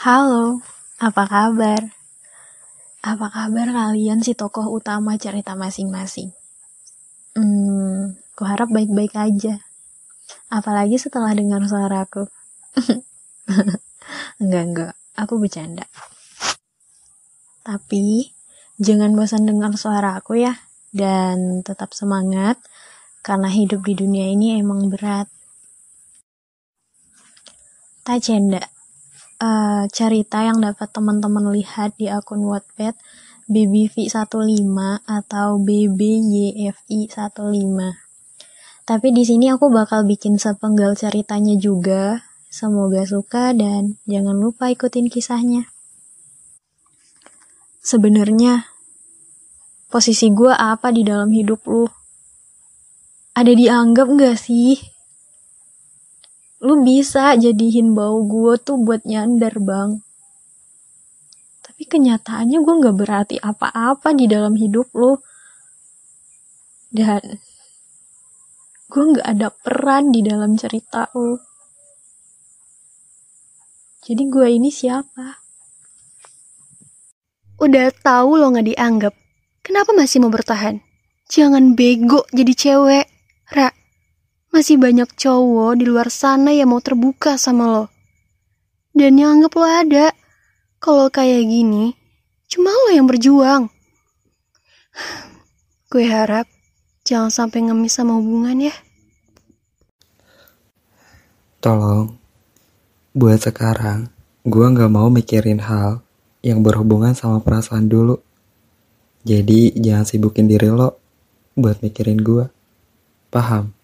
Halo, apa kabar? Apa kabar kalian si tokoh utama cerita masing-masing? Hmm, kuharap baik-baik aja. Apalagi setelah dengar suaraku. enggak, enggak, aku bercanda. Tapi, jangan bosan dengar suara aku ya. Dan tetap semangat, karena hidup di dunia ini emang berat. Tacenda uh, cerita yang dapat teman-teman lihat di akun Wattpad BBV15 atau BBYFI15. Tapi di sini aku bakal bikin sepenggal ceritanya juga. Semoga suka dan jangan lupa ikutin kisahnya. Sebenarnya posisi gue apa di dalam hidup lu? Ada dianggap gak sih? Lu bisa jadiin bau gue tuh buat nyandar bang. Tapi kenyataannya gue nggak berarti apa-apa di dalam hidup lu. Dan gue nggak ada peran di dalam cerita lu. Jadi gue ini siapa? Udah tahu lo nggak dianggap. Kenapa masih mau bertahan? Jangan bego jadi cewek Ra masih banyak cowok di luar sana yang mau terbuka sama lo. Dan yang anggap lo ada. Kalau kayak gini, cuma lo yang berjuang. Gue harap jangan sampai ngemis sama hubungan ya. Tolong, buat sekarang, gue gak mau mikirin hal yang berhubungan sama perasaan dulu. Jadi jangan sibukin diri lo buat mikirin gue. Paham?